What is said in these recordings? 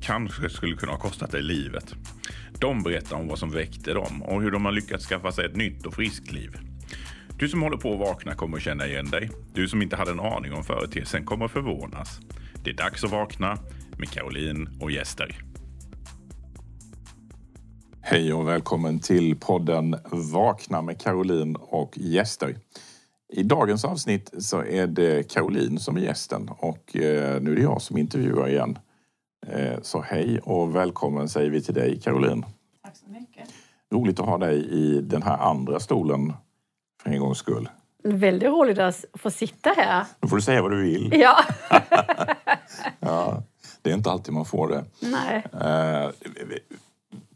kanske skulle kunna ha kostat dig livet. De berättar om vad som väckte dem och hur de har lyckats skaffa sig ett nytt och friskt liv. Du som håller på att vakna kommer att känna igen dig. Du som inte hade en aning om företeelsen kommer att förvånas. Det är dags att vakna med Caroline och gäster. Hej och välkommen till podden Vakna med Caroline och gäster. I dagens avsnitt så är det Caroline som är gästen och eh, nu är det jag som intervjuar igen. Eh, så hej och välkommen säger vi till dig Caroline. Tack så mycket. Roligt att ha dig i den här andra stolen för en gångs skull. Väldigt roligt att få sitta här. Nu får du säga vad du vill. Ja. Ja, det är inte alltid man får det. Nej. Eh,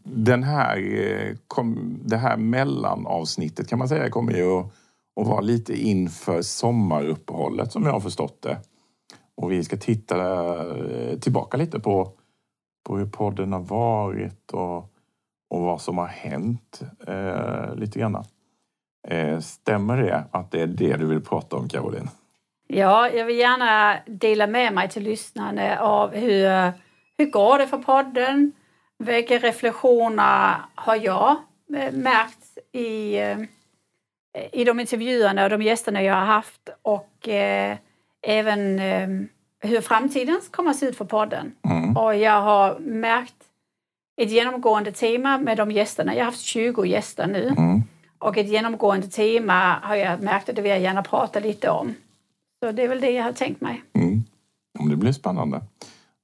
Den här, eh, kom, det här mellanavsnittet kan man säga kommer ju att, att vara lite inför sommaruppehållet som jag har förstått det. Och vi ska titta eh, tillbaka lite på, på hur podden har varit och, och vad som har hänt eh, lite grann. Eh, stämmer det att det är det du vill prata om Caroline? Ja, jag vill gärna dela med mig till lyssnarna av hur, hur går det för podden? Vilka reflektioner har jag eh, märkt i, eh, i de intervjuerna och de gästerna jag har haft och eh, även eh, hur framtiden kommer att se ut för podden. Mm. Och jag har märkt ett genomgående tema med de gästerna. Jag har haft 20 gäster nu. Mm. Och ett genomgående tema har jag märkt att det vill jag gärna prata lite om. Så det är väl det jag har tänkt mig. Mm. Det blir spännande.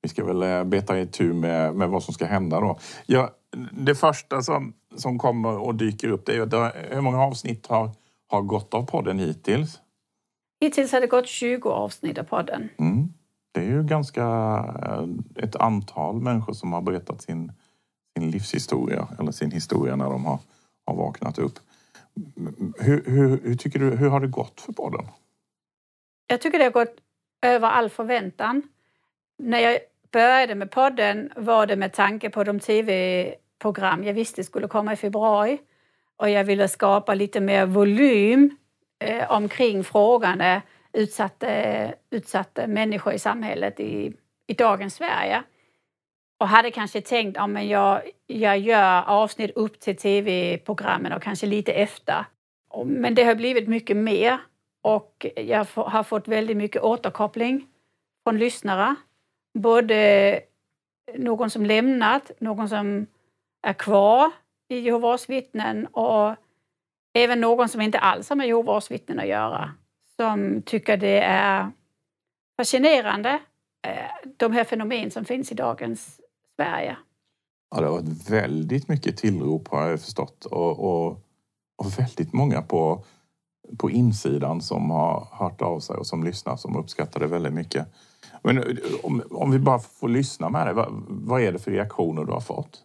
Vi ska väl eh, beta i tur med, med vad som ska hända då. Ja, det första som, som kommer och dyker upp det är ju hur många avsnitt har, har gått av podden hittills? Hittills har det gått 20 avsnitt av podden. Mm. Det är ju ganska eh, ett antal människor som har berättat sin, sin livshistoria eller sin historia när de har, har vaknat upp. Hur, hur, hur tycker du, hur har det gått för podden? Jag tycker det har gått över all förväntan. När jag började med podden var det med tanke på de tv-program jag visste skulle komma i februari. Och jag ville skapa lite mer volym eh, omkring frågan eh, utsatta, utsatta människor i samhället i, i dagens Sverige. Och hade kanske tänkt att ja, jag, jag gör avsnitt upp till tv-programmen och kanske lite efter. Men det har blivit mycket mer och jag har fått väldigt mycket återkoppling från lyssnare. Både någon som lämnat, någon som är kvar i Jehovas vittnen och även någon som inte alls har med Jehovas vittnen att göra. Som tycker det är fascinerande, eh, de här fenomen som finns i dagens Sverige. Ja, det har varit väldigt mycket tillrop har jag förstått och, och, och väldigt många på, på insidan som har hört av sig och som lyssnar som uppskattar det väldigt mycket. Men eh, om, om vi bara får lyssna med det, vad, vad är det för reaktioner du har fått?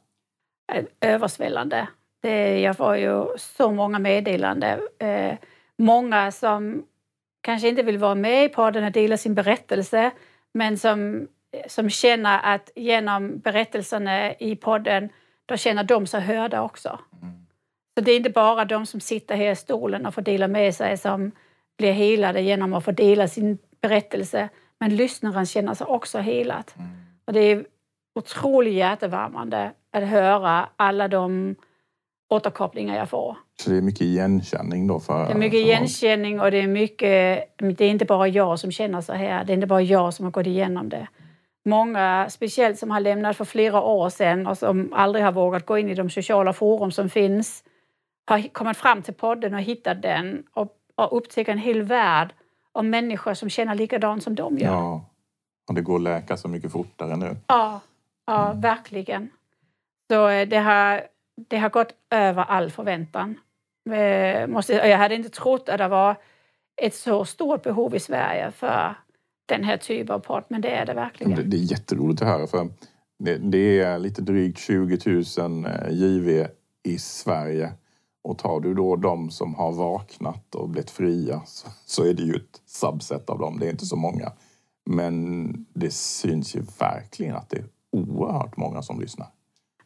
är översvällande. Det, jag får ju så många meddelanden. Eh, många som kanske inte vill vara med i podden och dela sin berättelse men som, som känner att genom berättelserna i podden då känner de sig hörda också. Så det är inte bara de som sitter här i stolen och får dela med sig som blir helade genom att få dela sin berättelse men lyssnaren känner sig också helad. Och det är otroligt hjärtevärmande att höra alla de återkopplingar jag får. Så det är mycket igenkänning då? För, Det är mycket igenkänning och det är mycket... Det är inte bara jag som känner så här. Det är inte bara jag som har gått igenom det. Många, speciellt som har lämnat för flera år sedan och som aldrig har vågat gå in i de sociala forum som finns, har kommit fram till podden och hittat den och, och upptäckt en hel värld av människor som känner likadant som de gör. Ja. Och det går att läka så mycket fortare nu. Ja, ja verkligen. Så eh, det har, det har gått över all förväntan. Eh, måste, jag hade inte trott att det var ett så stort behov i Sverige för den här typen av podd, men det är det verkligen. Det, det är jätteroligt att höra för Det, det är lite drygt 20 000 JV i Sverige. Och tar du då de som har vaknat och blivit fria så, så är det ju ett subset av dem. Det är inte så många. Men det syns ju verkligen att det är oerhört många som lyssnar.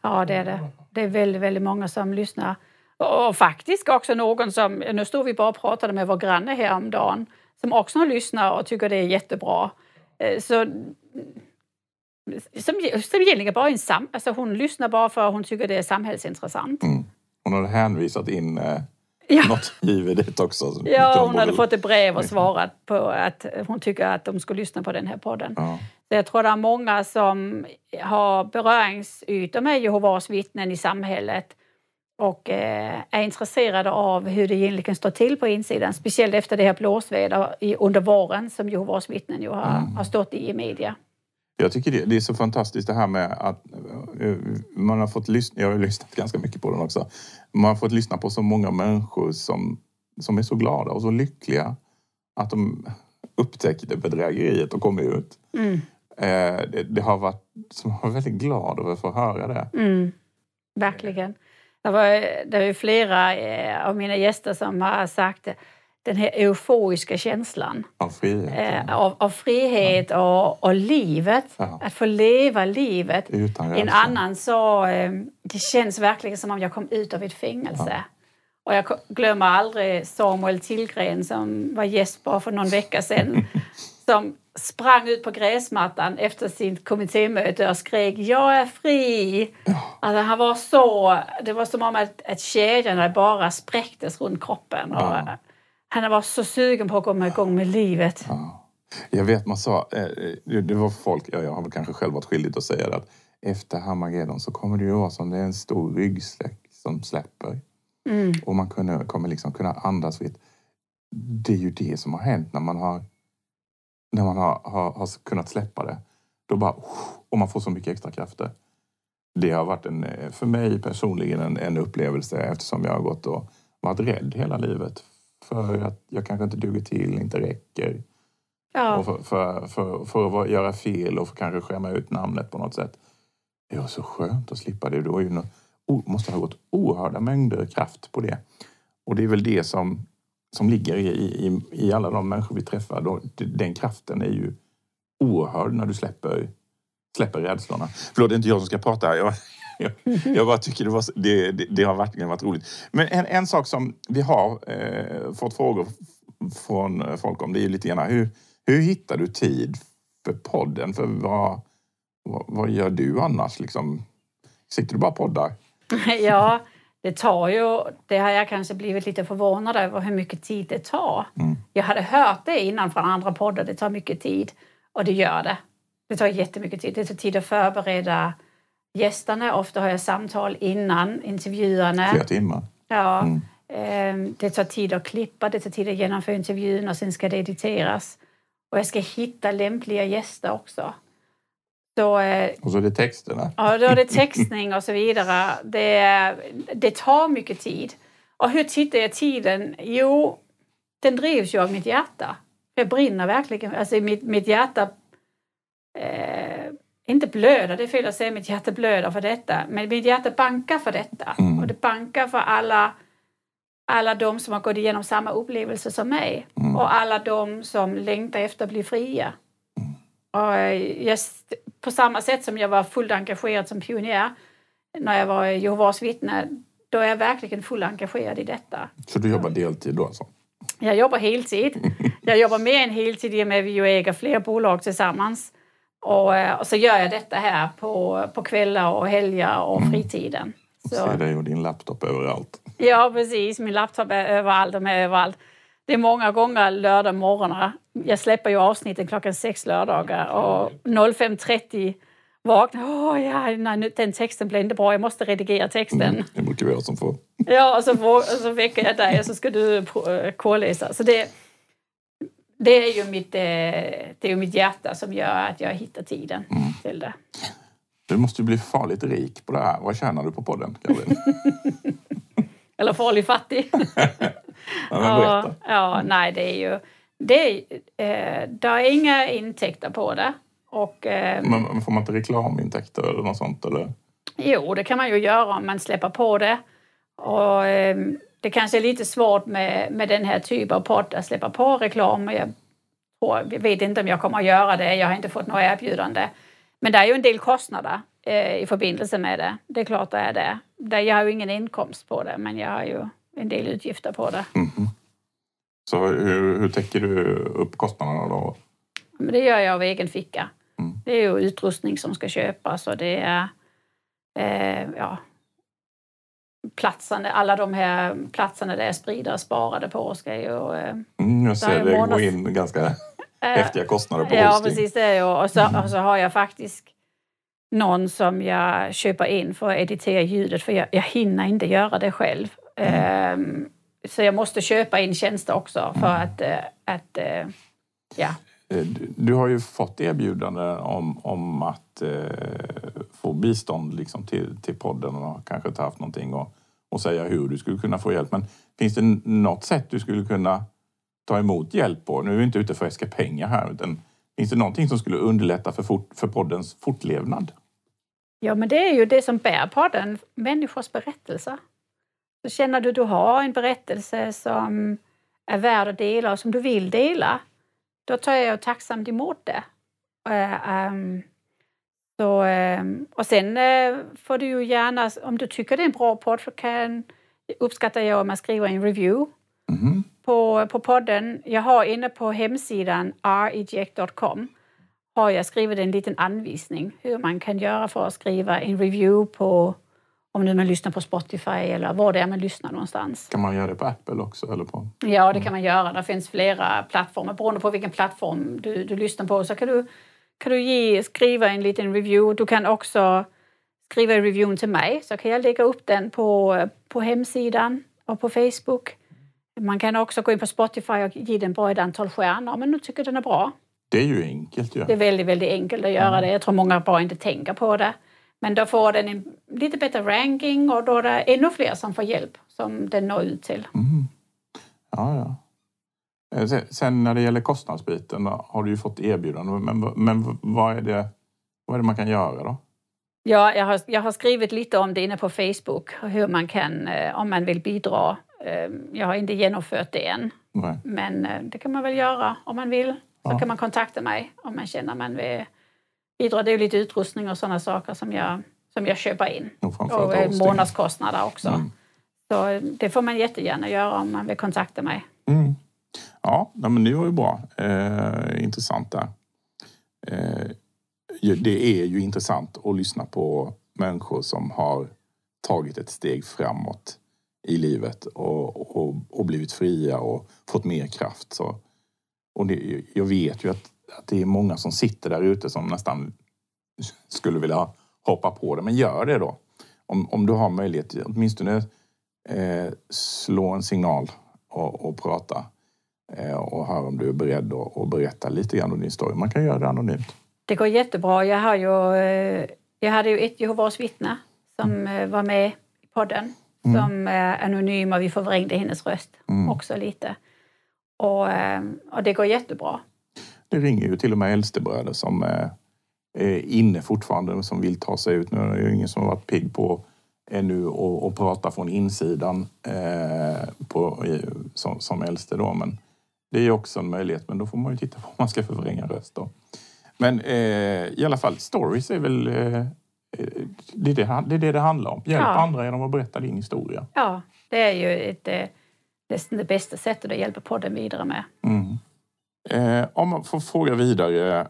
Ja, det är det. Det är väldigt, väldigt många som lyssnar. Och faktiskt också någon som, nu stod vi bara och pratade med vår granne häromdagen, som också lyssnar och tycker det är jättebra. Eh, så som, som egentligen bara en sam, alltså hon lyssnar bara för att hon tycker det är samhällsintressant. Mm. Hon hade hänvisat in eh, Ja. något givet också. Ja, hon hade fått ett brev och svarat på att hon tycker att de ska lyssna på den här podden. Ja. Jag tror det är många som har beröringsytor med Jehovas vittnen i samhället och eh, är intresserade av hur det egentligen står till på insidan. Speciellt efter det här blåsväder under våren som Jehovas vittnen ju har, har stått i i media. Jag tycker det, det är så fantastiskt det här med att eh, man har fått lyssna, jag har lyssnat ganska mycket på den också. Man har fått lyssna på så många människor som, som är så glada och så lyckliga att de upptäckte bedrägeriet och kom ut. Mm. Eh, det, det har varit, som har varit väldigt glad över att få höra det. Mm, verkligen. Det var, det var ju flera eh, av mina gäster som har sagt den här euforiska känslan Av frihet. eh, av, av frihet och, och livet. Ja. Att få leva livet. En annan sa eh, det känns verkligen som om jag kom ut av ett fängelse. Och jag glömmer aldrig Samuel Tillgren som var gäst bara för någon vecka sedan. som sprang ut på gräsmattan efter sitt kommittémöte och skrek jag är fri. Alltså, han var så, det var som om att, att kedjorna bara spräcktes runt kroppen. Och, Ja. Han var så sugen på att komma igång med livet. Ja. Jag vet man sa, eh, det det var folk, ja, jag har väl kanske själv varit skyldig att säga det, att efter Harmageddon så kommer det ju vara som det är en stor ryggsäck som släpper. Mm. Och man kunde, kommer liksom kunna andas fritt. Det är ju det som har hänt när man har, när man har, har, har kunnat släppa det. Då bara, och man får så mycket extra krafter. Det har varit en, eh, för mig personligen en, en upplevelse eftersom jag har gått och varit rädd hela livet. För att jag kanske inte duger till, inte räcker. Ja. Och för, för, för, för att göra fel och för kanske skämma ut namnet på något sätt. Det var så skönt att slippa det. Det var ju nå- o- måste ha gått oerhörda mängder kraft på det. Och det är väl det som, som ligger i, i, i alla de människor vi träffar. Den kraften är ju oerhörd när du släpper, släpper rädslorna. Förlåt, det är inte jag som ska prata. Jag, jag, jag bara tycker det, var, det, det, det har verkligen varit roligt. Men en, en sak som vi har eh, fått frågor från folk om det är ju lite grann hur, hur hittar du tid för podden? För vad, vad, vad gör du annars? Liksom? Sitter du bara och poddar? Ja, det tar ju... Det har jag kanske blivit lite förvånad över hur mycket tid det tar. Mm. Jag hade hört det innan från andra poddar, det tar mycket tid. Och det gör det. Det tar jättemycket tid. Det tar tid att förbereda gästerna. Ofta har jag samtal innan intervjuerna. Flera timmar? Ja, Mm. ehm, det tar tid att klippa, det tar tid att genomföra intervjun och sen ska det editeras. Och jag ska hitta lämpliga gäster också. Så eh, Och så är det texterna. Ja, då är det textning och så vidare. Det, det tar mycket tid. Och hur tittar jag tiden? Jo, den drivs ju av mitt hjärta. Jag brinner verkligen. Alltså mitt, mitt hjärta... Eh, inte blöder, det är fel att säga mitt hjärta blöder för detta. Men mitt hjärta bankar för detta. Mm. Och det bankar för alla, alla de som har gått igenom samma upplevelse som mig. Mm. Och alla de som längtar efter att bli fria. Och eh, jag, på samma sätt som jag var fullt engagerad som pionjär när jag var Jehovas vittne, då är jag verkligen fullt engagerad i detta. Så du jobbar deltid då alltså? Jag jobbar heltid. Jag jobbar mer än heltid i och med att vi äger flera bolag tillsammans. Och, eh, och så gör jag detta här på, på kvällar och helger och fritiden. Och Så, ser dig och din laptop överallt. ja, precis. Min laptop är överallt, de är överallt. Det är många gånger lördag morgnar. Jag släpper ju avsnitten klockan sex lördagar och 05.30 vaknar Åh, ja, nej, den texten blev inte bra, jag måste redigera texten. Det brukar vi ha som får. Ja, och så, och så väcker jag dig och så ska du eh, k-läsa. Så det, det, är ju mitt, eh, det är mitt hjärta som gör att jag hittar tiden till det. Du måste ju bli farligt rik på det här. Vad tjänar du på podden? Eller farlig fattig. Ja, ja, nej, det är ju... Det är, eh, det är inga intäkter på det. Och, eh, Men får man inte reklamintäkter eller något sånt? Eller? Jo, det kan man ju göra om man släpper på det. Och, eh, det kanske är lite svårt med, med den här typen av podd att släppa på reklam. Jag, jag vet inte om jag kommer att göra det. Jag har inte fått några erbjudande. Men det är ju en del kostnader eh, i förbindelse med det. Det är klart det är det. det. Jag har ju ingen inkomst på det, men jag har ju en del utgifter på det. Mm. Så hur, hur täcker du upp kostnaderna då? Men det gör jag av egen ficka. Mm. Det är ju utrustning som ska köpas och det är eh, ja, platsen, alla de här platserna där jag sprider och sparade på ska ju... Eh, mm, jag ser det månads... går in ganska häftiga kostnader på Ja, hosting. precis det. Och så, och så har jag faktiskt någon som jag köper in för att editera ljudet för jag, jag hinner inte göra det själv. Mm. Um, så jag måste köpa in tjänster också för att, uh, att uh, ja. Eh, du, har ju fått erbjudanden om, om att eh, få bistånd liksom till, till podden och kanske inte haft någonting och, och säga hur du skulle kunna få hjälp. Men finns det något sätt du skulle kunna ta emot hjälp på? Nu är vi inte ute för att äska pengar här. Utan finns det någonting som skulle underlätta för, fort, för poddens fortlevnad? Ja, men det är ju det som bär podden, människors berättelser. Så känner du att du har en berättelse som är värd att dela och som du vill dela, då tar jag tacksamt emot det. Uh, um, så, uh, och sen uh, får du ju gärna, om du tycker det är en bra podd, så kan, uppskattar jag om man skriver en review mm. på, på podden. Jag har inne på hemsidan reject.com har jag skrivit en liten anvisning hur man kan göra för att skriva en review på om nu man lyssnar på Spotify eller var det är man lyssnar någonstans. Kan man göra det på Apple också? Eller på? Ja, det kan man göra. Det finns flera plattformar. Beroende på vilken plattform du, du lyssnar på så kan du, kan du ge, skriva en liten review. Du kan också skriva reviewen till mig så kan jag lägga upp den på, på hemsidan och på Facebook. Man kan också gå in på Spotify och ge den bara ett antal stjärnor om nu tycker den är bra. Det är ju enkelt. Ja. Det är väldigt, väldigt enkelt att göra det. Jag tror många bara inte tänker på det. Men då får den en lite bättre ranking och då är det ännu fler som får hjälp som den når ut till. Mm. Ja, ja. Sen när det gäller kostnadsbiten har du ju fått erbjudanden. Men, men vad, är det, vad är det man kan göra då? Ja, jag har, jag har skrivit lite om det inne på Facebook, hur man kan, om man vill bidra. Jag har inte genomfört det än, Nej. men det kan man väl göra om man vill. Så Ja. kan man kontakta mig om man känner man vill bidra. Det är lite utrustning och sådana saker som jag, som jag köper in. Och Och eh, månadskostnader också. Mm. Så eh, det får man jättegärna göra om man vill kontakta mig. Mm. Ja, men det var ju bra. Eh, intressant där. Eh, det är ju intressant att lyssna på människor som har tagit ett steg framåt i livet och, och, och blivit fria och fått mer kraft. Så, och det, jag vet ju att, att det är många som sitter där ute som nästan skulle vilja hoppa på det. Men gör det då. Om, om du har möjlighet, åtminstone eh, slå en signal och, och prata. Eh, och höra om du är beredd att att berätta lite grann om din story. Man kan göra det anonymt. Det går jättebra. Jag, har ju, eh, jag hade ju ett Jehovas vittne som eh, var med i podden. Som är anonym och vi förvrängde hennes röst Mm. också lite. Och, eh, och det går jättebra. Det ringer ju till och med äldstebröder som eh, är inne fortfarande som vill ta sig ut. Nu är det ju ingen som har varit pigg på ännu och, och prata från insidan eh, på, som, som äldste då. Men det är ju också en möjlighet. Men då får man ju titta på om man ska förvränga röst då. Men eh, i alla fall, stories är väl eh, eh, det, är det, det är det det handlar om. Hjälp Ja. andra genom att berätta din historia. Ja, det är ju ett, eh, nästan det bästa sättet att hjälpa podden vidare med. Mm. Eh, om man får fråga vidare. Eh,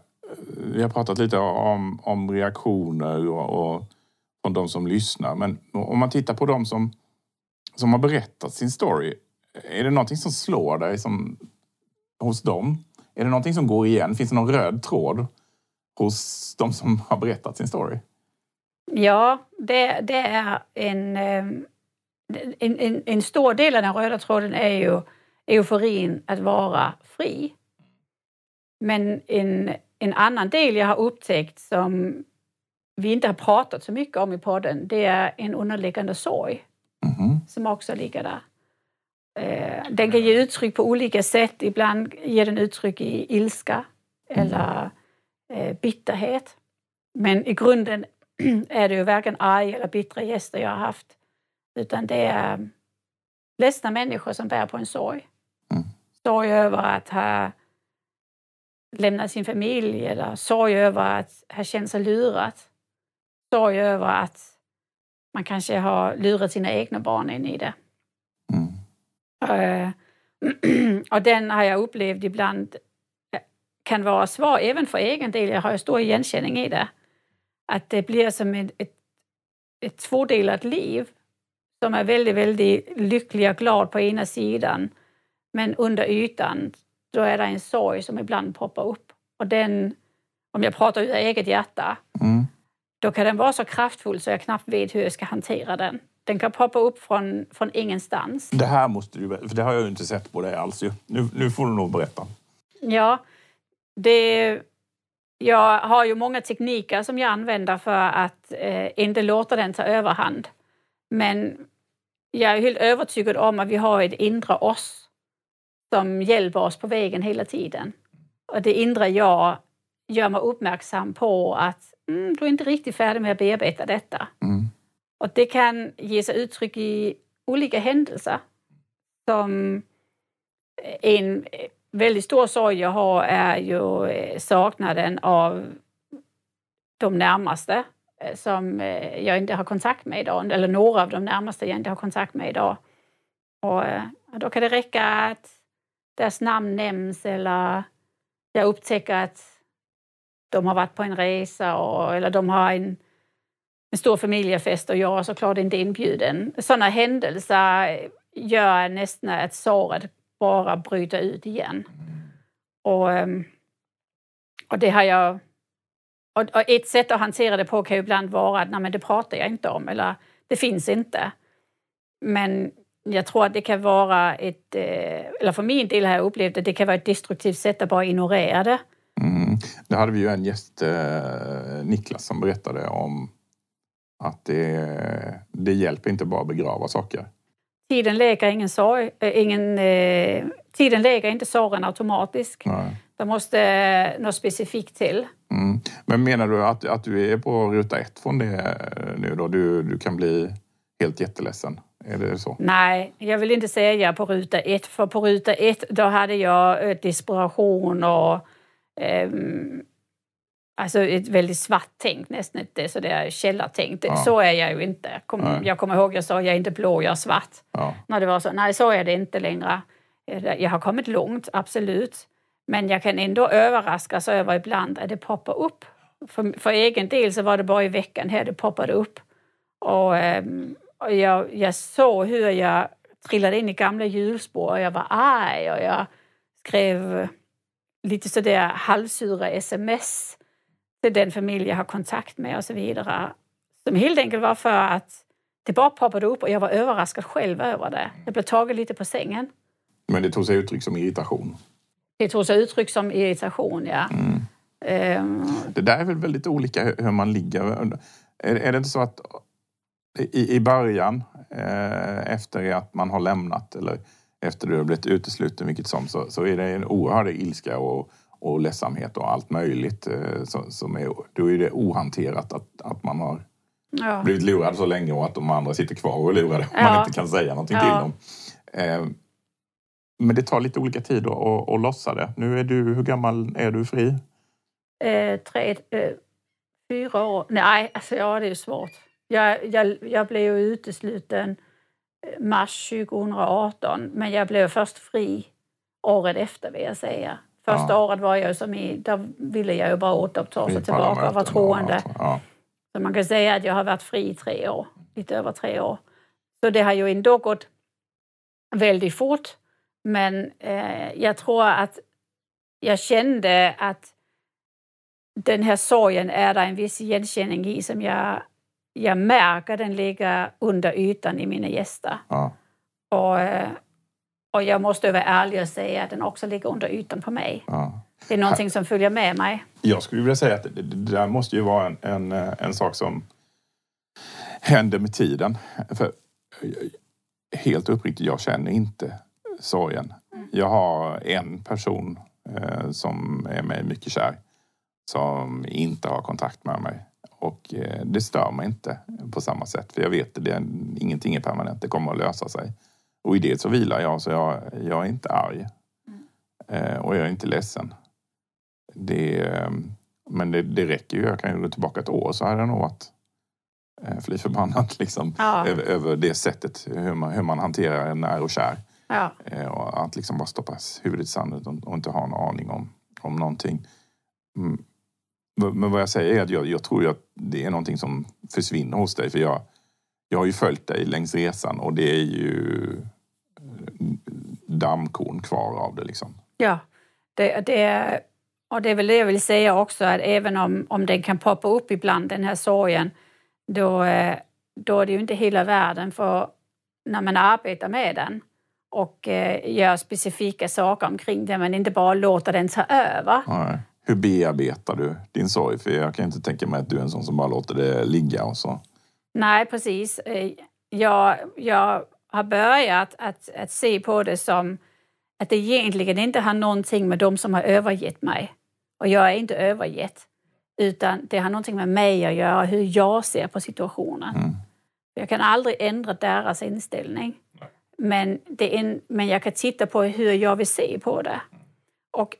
vi har pratat lite om, om reaktioner och, och från de som lyssnar. Men om man tittar på de som, som har berättat sin story. Är det någonting som slår dig som, hos dem? Är det någonting som går igen? Finns det någon röd tråd hos de som har berättat sin story? Ja, det, det är en, eh, en, en, en stor del av den röda tråden är ju euforin att vara fri. Men en, en annan del jag har upptäckt som vi inte har pratat så mycket om i podden, det är en underliggande sorg Mhm. som också ligger där. Eh, Den kan ge uttryck på olika sätt. Ibland ger den uttryck i ilska eller eh, bitterhet. Men i grunden är det ju varken arga eller bittra gäster jag har haft. Utan det är ledsna människor som bär på en sorg. Mm. Sorg över att ha lämnat sin familj eller sorg över att ha känt sig lurat. Sorg över att man kanske har lurat sina egna barn in i det. Mm. Eh, och den har jag upplevt ibland eh, kan vara svår, även för egen del. Jag har stor igenkänning i det. Att det blir som ett, ett, ett tvådelat liv som är väldigt, väldigt lycklig och glad på ena sidan. Men under ytan, då är det en sorg som ibland poppar upp. Och den, om jag pratar ur eget hjärta, Mm. då kan den vara så kraftfull så jag knappt vet hur jag ska hantera den. Den kan poppa upp från, från ingenstans. Det här måste du för det har jag ju inte sett på dig alls. Nu, nu får du nog berätta. Ja, det, jag har ju många tekniker som jag använder för att eh, inte låta den ta överhand. Men jag är helt övertygad om att vi har ett inre oss som hjälper oss på vägen hela tiden. Och det inre jag gör mig uppmärksam på att mm, du är inte riktigt färdig med att bearbeta detta. Mm. Och det kan ge sig uttryck i olika händelser. Som en väldigt stor sorg jag har är ju eh, saknaden av de närmaste eh, som eh, jag inte har kontakt med idag, eller några av de närmaste jag inte har kontakt med idag. Och då kan det räcka att deras namn nämns eller jag upptäcker att de har varit på en resa och, eller de har en, en stor familjefest och jag är såklart inte inbjuden. Sådana händelser gör nästan att såret bara bryter ut igen. Och, ehm, och det har jag... Och, och ett sätt att hantera det på kan ju ibland vara att nej, men det pratar jag inte om eller det finns inte. Men jag tror att det kan vara ett, eh, eller för min del har jag upplevt att det kan vara ett destruktivt sätt att bara ignorera det. Mm. Där hade vi ju en gäst, eh, Niklas, som berättade om att det, det hjälper inte bara att begrava saker. Tiden läker ingen sorg, eh, ingen, eh, tiden läker inte sorgen automatiskt. Det måste eh, något specifikt till. Mm. Men menar du att, att du är på ruta ett från det nu då? Du, du kan bli helt jätteledsen? Är det så? Nej, jag vill inte säga på ruta ett, för på ruta ett då hade jag eh, desperation och ehm, alltså ett väldigt svart tänk, nästan ett sådär källartänk. Ja. Så är jag ju inte. Kom, jag kommer ihåg jag sa jag är inte blå, jag är svart. Ja. När det var så, nej så är det inte längre. Eh, Jag har kommit långt, absolut. Men jag kan ändå överraskas över ibland att det poppar upp. För, för egen del så var det bara i veckan här det poppade upp. Och, ehm, och jag, jag såg hur jag trillade in i gamla hjulspår och jag var arg och jag skrev lite sådär halvsura sms till den familj jag har kontakt med och så vidare. Som helt enkelt var för att det bara poppade upp och jag var överraskad själv över det. Jag blev tagen lite på sängen. Men det tog sig uttryck som irritation. Det tog sig uttryck som irritation, ja. Mm. Ehm, Det där är väl väldigt olika hur man ligger. Är det inte så att i, i början, eh, efter att man har lämnat eller efter du har blivit utesluten, vilket som, så, så är det en oerhörd ilska och, och ledsamhet och allt möjligt. Eh, som, som är, då är det ohanterat att, att man har ja. blivit lurad så länge och att de andra sitter kvar och är lurade och man Ja. inte kan säga någonting Ja. till dem. Eh, men det tar lite olika tid att, att, lossa det. Nu är du, hur gammal är du fri? Eh, tre, eh, fyra år. Nej, alltså ja, det är svårt. Jag, jag, jag blev utesluten eh, mars 2018, men jag blev först fri året efter vill jag säga. Första Ja. året var jag som i, där ville jag ju bara återuppta sig tillbaka och vara troende. Ja. Så man kan säga att jag har varit fri i tre år, lite över tre år. Så det har ju ändå gått väldigt fort. Men eh, jag tror att jag kände att den här sorgen är det en viss igenkänning i som jag, jag märker den ligger under ytan i mina gäster. Ja. Och, eh, och jag måste vara ärlig och säga att den också ligger under ytan på mig. Ja. Det är någonting som följer med mig. Jag skulle vilja säga att det, där måste ju vara en, en, eh, en sak som händer med tiden. För eh, helt uppriktigt, jag känner inte sorgen. Jag har en person eh, som är mig mycket kär som inte har kontakt med mig. Och eh, det stör mig inte på samma sätt. För jag vet att ingenting är permanent. Det kommer att lösa sig. Och i det så vilar jag. Så jag, jag är inte arg. Mm. och jag är inte ledsen. Det, eh, men det, det räcker ju. Jag kan ju gå tillbaka ett år så hade jag nog varit eh, fly förbannad liksom, ja. över, över, det sättet hur man, hur man hanterar en när och kär. Ja. och att liksom bara stoppa huvudet i sanden och, och inte ha en aning om, om någonting. Men vad jag säger är att jag, jag tror att det är någonting som försvinner hos dig. För jag, jag har ju följt dig längs resan och det är ju dammkorn kvar av det. Liksom. Ja, det, det, och det är väl det jag vill säga också att även om, om den kan poppa upp ibland, den här sorgen, då, då är det ju inte hela världen för när man arbetar med den och eh, gör specifika saker omkring det, men inte bara låter den ta över. Nej. Hur bearbetar du din sorg? För jag kan inte tänka mig att du är en sån som bara låter det ligga och så. Nej, precis. Eh, jag, jag har börjat att, att se på det som att det egentligen inte har någonting med dem som har övergett mig. Och jag är inte övergett. Utan det har någonting med mig att göra, hur jag ser på situationen. Mm. Jag kan aldrig ändra deras inställning. Men, det är, men jag kan titta på hur jag vill se på det. Och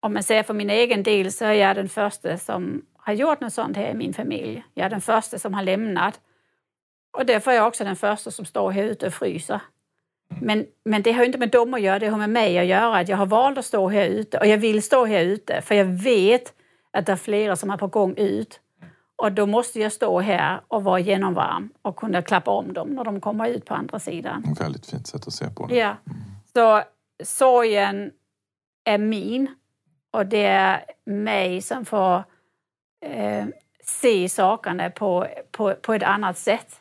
om man säger för min egen del så är jag den första som har gjort något sånt här i min familj. Jag är den första som har lämnat. Och därför är jag också den första som står här ute och fryser. Men, men det har inte med dem att göra, det har med mig att göra. Att jag har valt att stå här ute och jag vill stå här ute för jag vet att det är flera som är på gång ut. Och då måste jag stå här och vara genomvarm och kunna klappa om dem när de kommer ut på andra sidan. Ett väldigt fint sätt att se på det. Ja. Så sorgen är min och det är mig som får eh, se sakerna på, på, på ett annat sätt.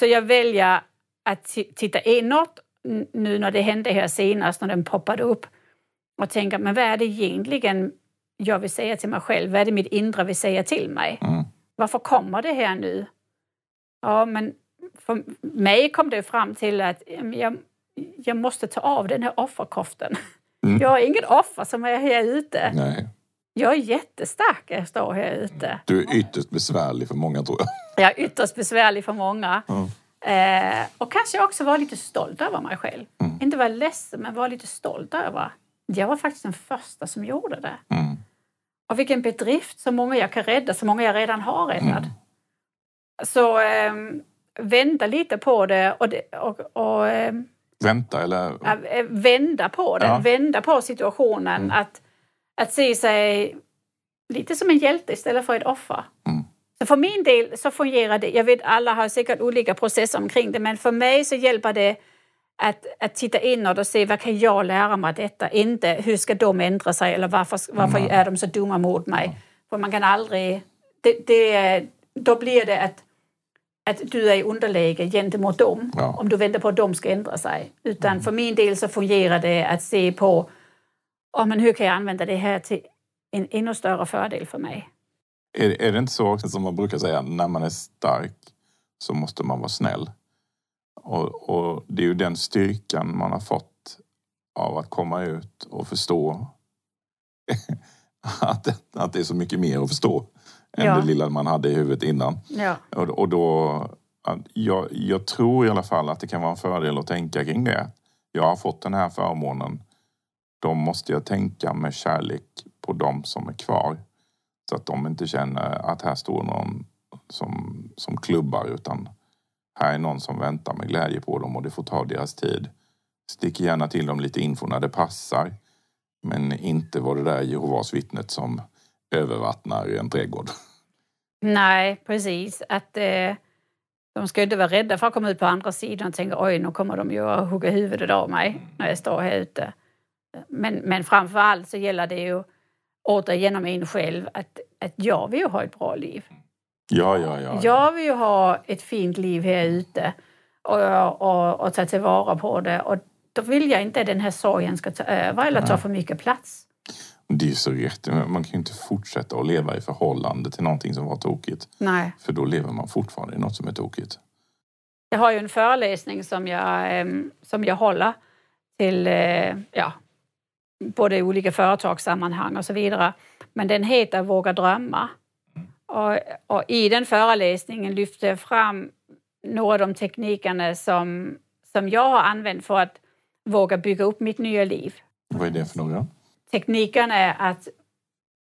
Så jag väljer att titta inåt nu när det hände här senast, när den poppade upp och tänka, men vad är det egentligen jag vill säga till mig själv? Vad är det mitt inre vill säga till mig? Mm. Varför kommer det här nu? Ja, men för mig kom det fram till att jag, jag måste ta av den här offerkoften. Mm. Jag är ingen offer som är här ute. Nej. Jag är jättestark när jag står här ute. Du är ytterst besvärlig för många tror jag. Jag är ytterst besvärlig för många. Mm. Eh, och kanske också vara lite stolt över mig själv. Mm. Inte vara ledsen, men vara lite stolt över. Jag var faktiskt den första som gjorde det. Mm. Och vilken bedrift, så många jag kan rädda, så många jag redan har räddat. Mm. Så eh, vända lite på det och, det, och, och eh, Vänta eller? Eh, vända på det, ja. vända på situationen. Mm. Att, att se sig lite som en hjälte istället för ett offer. Mm. Så för min del så fungerar det, jag vet alla har säkert olika processer omkring det, men för mig så hjälper det att, att titta inåt och se vad kan jag lära mig av detta? Inte hur ska de ändra sig eller varför, varför mm. är de så dumma mot mig? Mm. För man kan aldrig... Det, det, då blir det att, att du är i underläge gentemot dem ja. om du väntar på att de ska ändra sig. Utan mm. för min del så fungerar det att se på oh, men hur kan jag använda det här till en ännu större fördel för mig. Är, är det inte så som man brukar säga, när man är stark så måste man vara snäll? Och, och det är ju den styrkan man har fått av att komma ut och förstå att, att det är så mycket mer att förstå än ja. det lilla man hade i huvudet innan. Ja. Och, och då, jag, jag tror i alla fall att det kan vara en fördel att tänka kring det. Jag har fått den här förmånen. Då måste jag tänka med kärlek på dem som är kvar. Så att de inte känner att här står någon som, som klubbar utan här är någon som väntar med glädje på dem och det får ta deras tid. Stick gärna till dem lite info när det passar. Men inte var det där Jehovas vittnet som övervattnar en trädgård. Nej, precis. Att eh, De ska inte vara rädda för att komma ut på andra sidan och tänka oj, nu kommer de ju att hugga huvudet av mig när jag står här ute. Men, men framför allt så gäller det ju återigen en själv att, att jag vill ju ha ett bra liv. Ja, ja, ja. Jag vill ju ha ett fint liv här ute och, och, och ta tillvara på det. Och då vill jag inte att den här sorgen ska ta över eller ta för mycket plats. Det är ju så rätt. Man kan ju inte fortsätta att leva i förhållande till någonting som var tokigt. Nej. För då lever man fortfarande i något som är tokigt. Jag har ju en föreläsning som jag, ehm, som jag håller till eh, ja, både i olika företagssammanhang och så vidare. Men den heter Våga drömma. Och, och i den föreläsningen lyfte jag fram några av de teknikerna som, som jag har använt för att våga bygga upp mitt nya liv. Vad är det för några? Teknikerna är att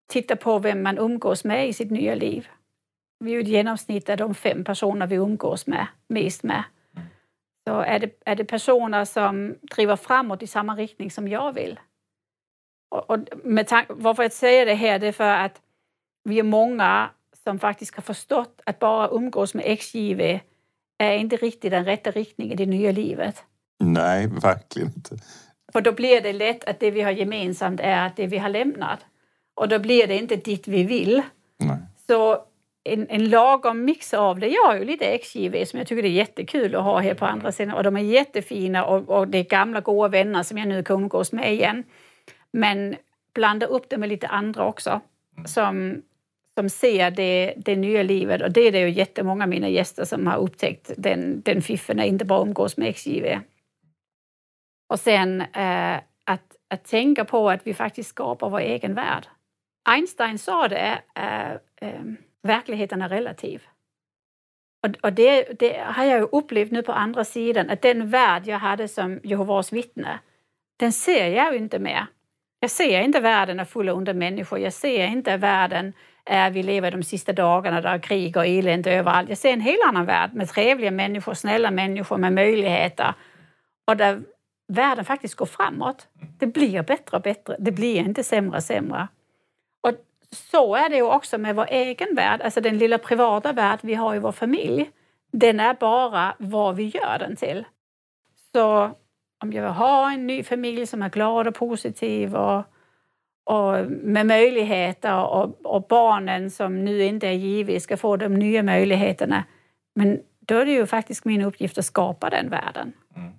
titta på vem man umgås med i sitt nya liv. Vi är ju ett genomsnitt av de fem personer vi umgås med, mest med. Så är det, är det personer som driver framåt i samma riktning som jag vill. Och, och med varför jag säger det här det är för att vi är många som faktiskt har förstått att bara umgås med XJV är inte riktigt den rätta riktningen i det nya livet. Nej, verkligen inte. För då blir det lätt att det vi har gemensamt är att det vi har lämnat. Och då blir det inte dit vi vill. Nej. Så en, en lagom mix av det. Jag har ju lite XJV som jag tycker det är jättekul att ha här på andra sidan och de är jättefina och, och det är gamla goda vänner som jag nu kan umgås med igen. Men blanda upp det med lite andra också som, som ser det, det nya livet och det är det ju jättemånga av mina gäster som har upptäckt den, den fiffen är inte bara umgås med XJV. Och sen eh, att, att tänka på att vi faktiskt skapar vår egen värld. Einstein sa det, eh, eh, verkligheten är relativ. Och, och det, det, har jag ju upplevt nu på andra sidan, att den värld jag hade som Jehovas vittne, den ser jag ju inte mer. Jag ser inte världen är full av onda människor. Jag ser inte världen är vi lever de sista dagarna där krig och elände överallt. Jag ser en helt annan värld med trevliga människor, snälla människor med möjligheter och där världen faktiskt går framåt. Det blir bättre och bättre. Det blir inte sämre och sämre. Och så är det ju också med vår egen värld, alltså den lilla privata värld vi har i vår familj. Den är bara vad vi gör den till. Så om jag vill ha en ny familj som är glad och positiv och, och med möjligheter och, och, barnen som nu inte är givna ska få de nya möjligheterna. Men då är det ju faktiskt min uppgift att skapa den världen. Mm.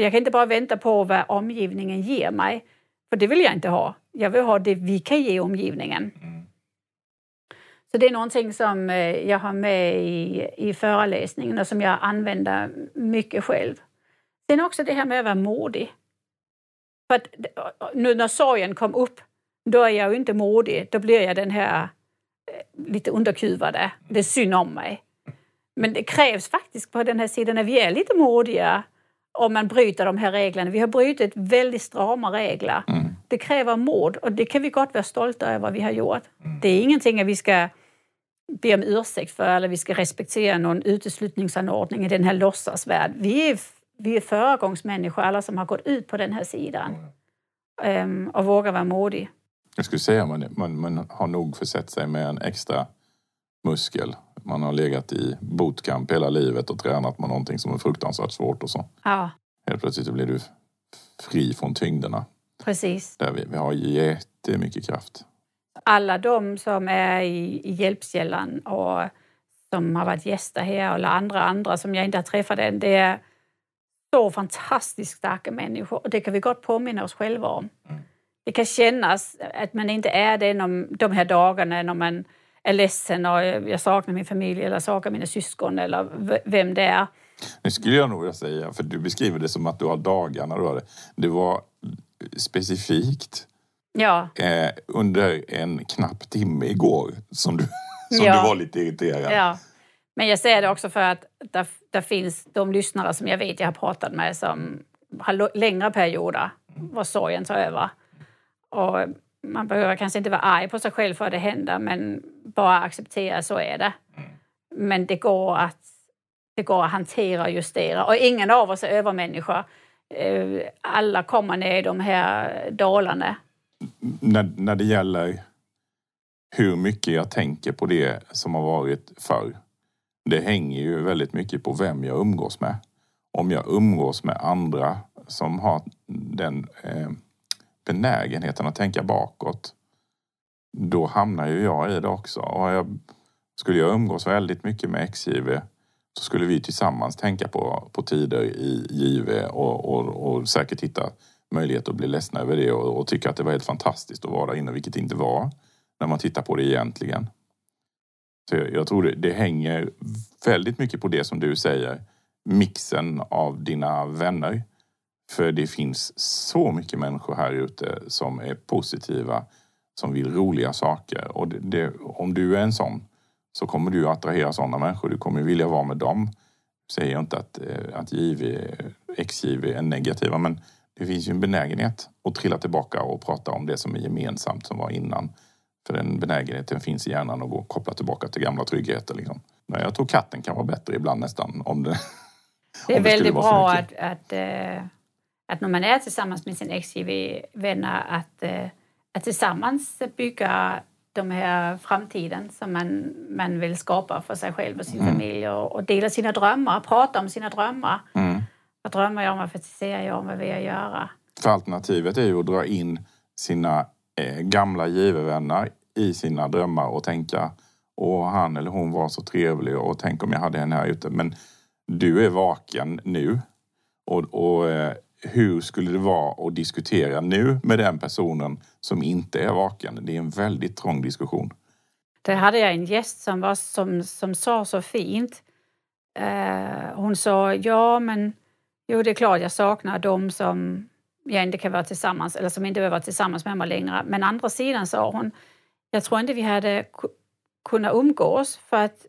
För jag kan inte bara vänta på vad omgivningen ger mig, för det vill jag inte ha. Jag vill ha det vi kan ge omgivningen. Mm. Så det är någonting som eh, jag har med i, i föreläsningen och som jag använder mycket själv. Sen också det här med att vara modig. För att nu när sorgen kom upp, då är jag ju inte modig. Då blir jag den här eh, lite underkuvade. Det är synd om mig. Men det krävs faktiskt på den här sidan att vi är lite modiga om man bryter de här reglerna. Vi har brutit väldigt strama regler. Mm. Det kräver mod och det kan vi gott vara stolta över vad vi har gjort. Mm. Det är ingenting att vi ska be om ursäkt för eller vi ska respektera någon uteslutningsanordning i den här låtsasvärld. Vi är, vi är föregångsmänniskor, alla som har gått ut på den här sidan um, och vågar vara modig. Jag skulle säga att man, man, man har nog försett sig med en extra muskel man har legat i bootcamp hela livet och tränat med någonting som är fruktansvärt svårt och så. Ja. Helt plötsligt blir du fri från tyngderna. Precis. Där vi, vi har jättemycket kraft. Alla de som är i, i Hjälpskällan och som har varit gäster här eller andra andra som jag inte har träffat än, det är så fantastiskt starka människor och det kan vi gott påminna oss själva om. Mm. Det kan kännas att man inte är det de här dagarna när man är ledsen och jag saknar min familj eller saknar mina syskon eller vem det är. Det skulle jag nog vilja säga, för du beskriver det som att du har dagar när du har det. Det var specifikt ja. eh, under en knapp timme igår som du, som ja. du var lite irriterad. Ja. Men jag säger det också för att där, där finns de lyssnare som jag vet jag har pratat med som har längre perioder var sorgen tar över. Och man behöver kanske inte vara arg på sig själv för att det händer men bara acceptera så är det. Mm. Men det går att det går att hantera och justera och ingen av oss är övermänniskor. Eh, alla kommer ner i de här dalarna. När, när det gäller hur mycket jag tänker på det som har varit förr. Det hänger ju väldigt mycket på vem jag umgås med. Om jag umgås med andra som har den eh, benägenheten att tänka bakåt, då hamnar ju jag i det också. Och jag, skulle jag umgås väldigt mycket med XJV så skulle vi tillsammans tänka på, på tider i JV och, och, och säkert hitta möjlighet att bli ledsna över det och, och tycka att det var helt fantastiskt att vara där inne, vilket det inte var när man tittar på det egentligen. Så jag, jag tror det, det hänger väldigt mycket på det som du säger, mixen av dina vänner för det finns så mycket människor här ute som är positiva, som vill roliga saker. Och det, det, om du är en sån så kommer du attrahera sådana människor. Du kommer vilja vara med dem. Jag säger inte att, eh, att JV, XJV är negativa men det finns ju en benägenhet att trilla tillbaka och prata om det som är gemensamt som var innan. För den benägenheten finns i hjärnan att gå och koppla tillbaka till gamla tryggheter. Liksom. Men jag tror katten kan vara bättre ibland nästan. Om det, det är om det väldigt bra att, att, äh, att när man är tillsammans med sina XJV-vänner att, att tillsammans bygga de här framtiden som man, man vill skapa för sig själv och sin mm. familj och, och, dela sina drömmar, prata om sina drömmar. Mm. Vad drömmer jag om? Vad fantiserar jag om? Vad vill jag göra? För alternativet är ju att dra in sina eh, gamla givarvänner i sina drömmar och tänka och han eller hon var så trevlig och tänk om jag hade henne här ute. Men du är vaken nu och, och eh, hur skulle det vara att diskutera nu med den personen som inte är vaken? Det är en väldigt trång diskussion. Där hade jag en gäst som, var, som, som sa så fint. Eh, hon sa, ja men jo det är klart jag saknar dem som jag inte kan vara tillsammans eller som inte vill vara tillsammans med mig längre. Men andra sidan sa hon, jag tror inte vi hade kunnat umgås för att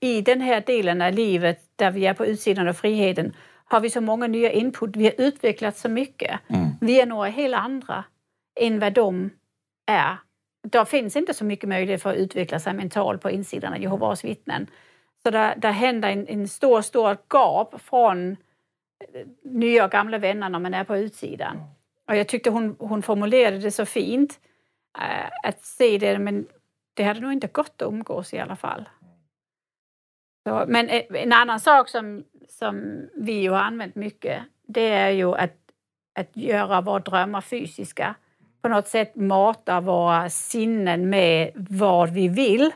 i den här delen av livet där vi är på utsidan av friheten har vi så många nya input. Vi har utvecklats så mycket. Mm. Vi är några helt andra än vad de är. Det finns inte så mycket möjlighet för att utveckla sig mentalt på insidan av Jehovas vittnen. Så där, där händer en, en stor, stor gap från nya och gamla vänner när man är på utsidan. Och jag tyckte hon, hon formulerade det så fint. Äh, att se det, men det hade nog inte gått att umgås i alla fall. Så, men eh, en annan sak som, som vi ju har använt mycket, det är ju att, att göra våra drömmar fysiska. På något sätt mata våra sinnen med vad vi vill.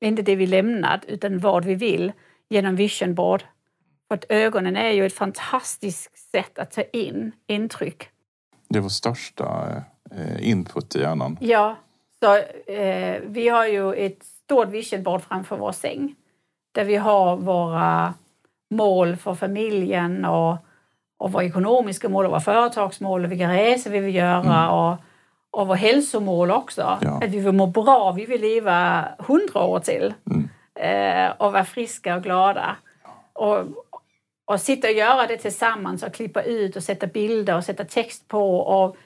Inte det vi lämnat, utan vad vi vill genom vision board. För att ögonen är ju ett fantastiskt sätt att ta in intryck. Det är vår största eh, input i hjärnan. Ja, så eh, vi har ju ett stort vision board framför vår säng där vi har våra mål för familjen och, och våra ekonomiska mål och våra företagsmål och vilka resor vi vill göra mm. och, och våra hälsomål också. Ja. Att vi vill må bra, vi vill leva hundra år till mm. eh, och vara friska och glada. Och, och sitta och göra det tillsammans och klippa ut och sätta bilder och sätta text på och,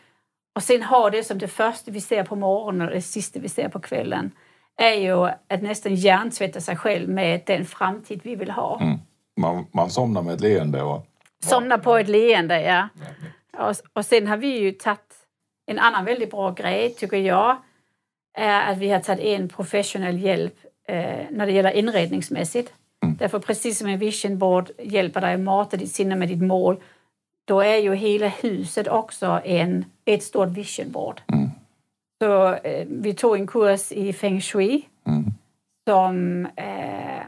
och sen ha det som det första vi ser på morgonen och det sista vi ser på kvällen är ju att nästan hjärntvätta sig själv med den framtid vi vill ha. Mm. Man, man somnar med ett leende? Och... Somnar på ett leende, ja. Och, och sen har vi ju tagit en annan väldigt bra grej, tycker jag, är att vi har tagit in professionell hjälp eh, när det gäller inredningsmässigt. Mm. Därför precis som en vision board hjälper dig att mata ditt sinne med ditt mål, då är ju hela huset också en, ett stort vision board. Mm. Så eh, vi tog en kurs i feng shui mm. som eh,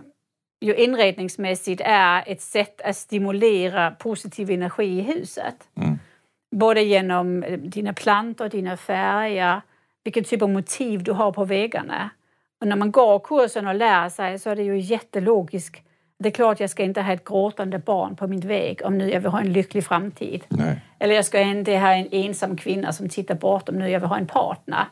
ju inredningsmässigt är ett sätt att stimulera positiv energi i huset. Mm. Både genom eh, dina plantor, dina färger, vilken typ av motiv du har på väggarna. Och när man går kursen och lär sig så är det ju jättelogiskt. Det är klart jag ska inte ha ett gråtande barn på min väg om nu jag vill ha en lycklig framtid. Nej. Eller jag ska inte ha en ensam kvinna som tittar bort om nu jag vill ha en partner.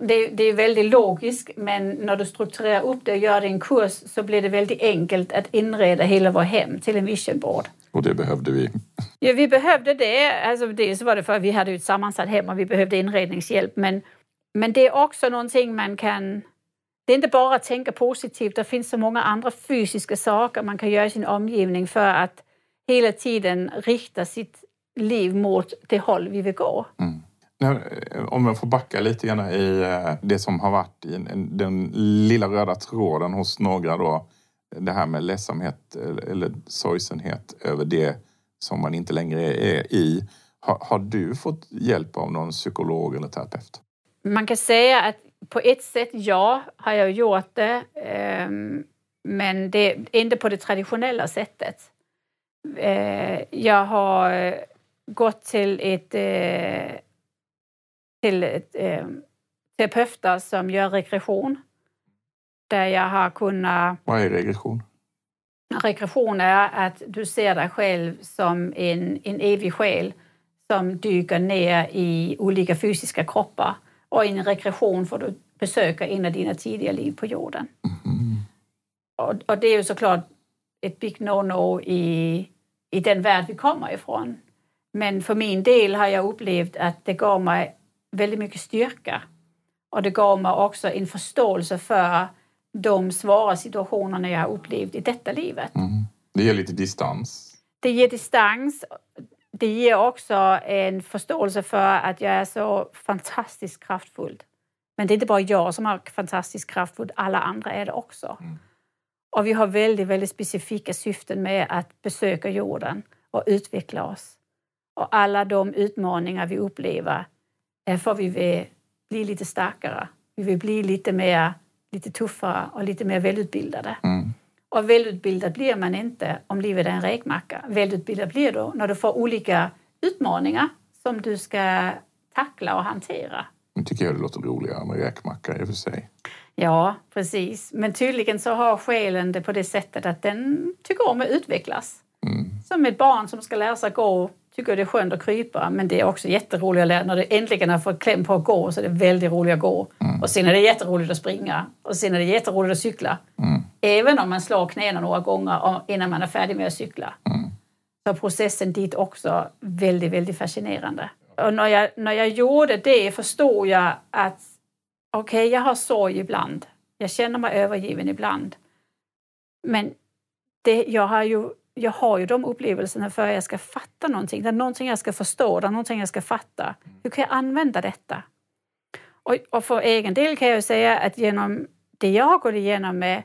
Det, det, är väldigt logiskt, men när du strukturerar upp det och gör det i en kurs så blir det väldigt enkelt att inreda hela vårt hem till en vision board. Och det behövde vi. Ja, vi behövde det. Alltså, dels var det för att vi hade ett sammansatt hem och vi behövde inredningshjälp. Men, men det är också någonting man kan det är inte bara att tänka positivt, det finns så många andra fysiska saker man kan göra i sin omgivning för att hela tiden rikta sitt liv mot det håll vi vill gå. Mm. Eh, om jag får backa lite grann i eh, det som har varit i den lilla röda tråden hos några då. Det här med ledsamhet eh, eller sorgsenhet över det som man inte längre är i. Har, har du fått hjälp av någon psykolog eller terapeut? Man kan säga att på ett sätt, ja, har jag gjort det. Ehm, men det är inte på det traditionella sättet. Jag har gått till ett till ett terapeuter som gör regression. Där jag har kunnat... Vad är regression? Regression är att du ser dig själv som en, en evig själ som dyker ner i olika fysiska kroppar Och i en rekreation får du besöka en av dina tidiga liv på jorden. Mm. Och, och det är ju såklart ett big no-no i, i den värld vi kommer ifrån. Men för min del har jag upplevt att det gav mig väldigt mycket styrka. Och det gav mig också en förståelse för de svåra situationerna jag har upplevt i detta livet. Mm. Det ger lite distans. Det ger distans. Det ger också en förståelse för att jag är så fantastiskt kraftfull. Men det är inte bara jag som är fantastiskt kraftfull, alla andra är det också. Mm. Och vi har väldigt, väldigt specifika syften med att besöka jorden och utveckla oss. Och alla de utmaningar vi upplever för att vi vill bli lite starkare. Vi vill bli lite mer, lite tuffare och lite mer välutbildade. Mm. Och välutbildad blir man inte om livet är en räkmacka. Välutbildad blir du när du får olika utmaningar som du ska tackla och hantera. Nu tycker jag det låter roligare med räkmacka i och för sig. Ja, precis. Men tydligen så har själen det på det sättet att den tycker om att utvecklas. Mm. Som ett barn som ska lära sig gå tycker det är skönt att krypa men det är också jätteroligt att. När du äntligen har fått kläm på att gå så är det väldigt roligt att gå. Mm. Och sen är det jätteroligt att springa och sen är det jätteroligt att cykla. Mm. Även om man slår knäna några gånger innan man är färdig med att cykla. Mm. Så processen dit också väldigt, väldigt fascinerande. Och när jag, när jag gjorde det förstod jag att okej, okay, jag har sorg ibland. Jag känner mig övergiven ibland. Men det, jag, har ju, jag har ju de upplevelserna för att jag ska fatta någonting. Det är någonting jag ska förstå, det är någonting jag ska fatta. Hur kan jag använda detta? Och, och för egen del kan jag säga att genom det jag har gått igenom med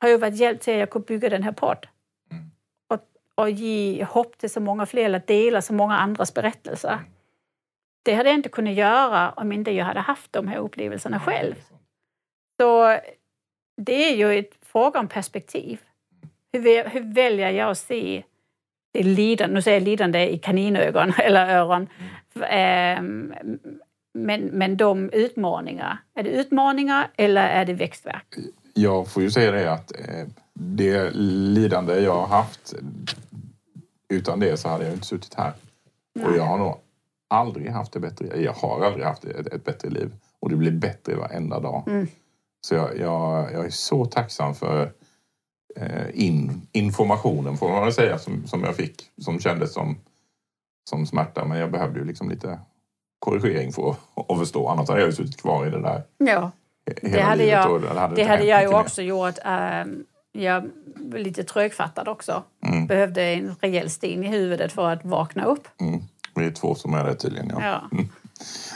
har ju varit hjälp till att jag kunde bygga den här podd. Mm. Och, och ge hopp till så många fler, att dela så många andras berättelser. Det hade jag inte kunnat göra om inte jag hade haft de här upplevelserna själv. Så det är ju ett fråga om perspektiv. Hur, hur väljer jag att se det lidande, nu säger jag lidande i kaninögon eller öron, mm. men, men de utmaningar, är det utmaningar eller är det växtverk? Jag får ju säga det att det lidande jag har haft, utan det så hade jag inte suttit här. Nej. Och jag har nog aldrig haft det bättre. Jag har aldrig haft ett, ett bättre liv. Och det blir bättre varenda dag. Mm. Så jag, jag, jag, är så tacksam för eh, in, informationen, får man väl säga, som, som jag fick. Som kändes som, som smärta. Men jag behövde ju liksom lite korrigering för att, förstå. Annars hade jag ju suttit kvar i det där. Ja, det hade jag, det hade, det hade jag ju också mer. gjort. Um, jag var lite trögfattad också. Mm. Behövde en rejäl sten i huvudet för att vakna upp. Mm. Vi är två som är det tydligen. Ja. Ja.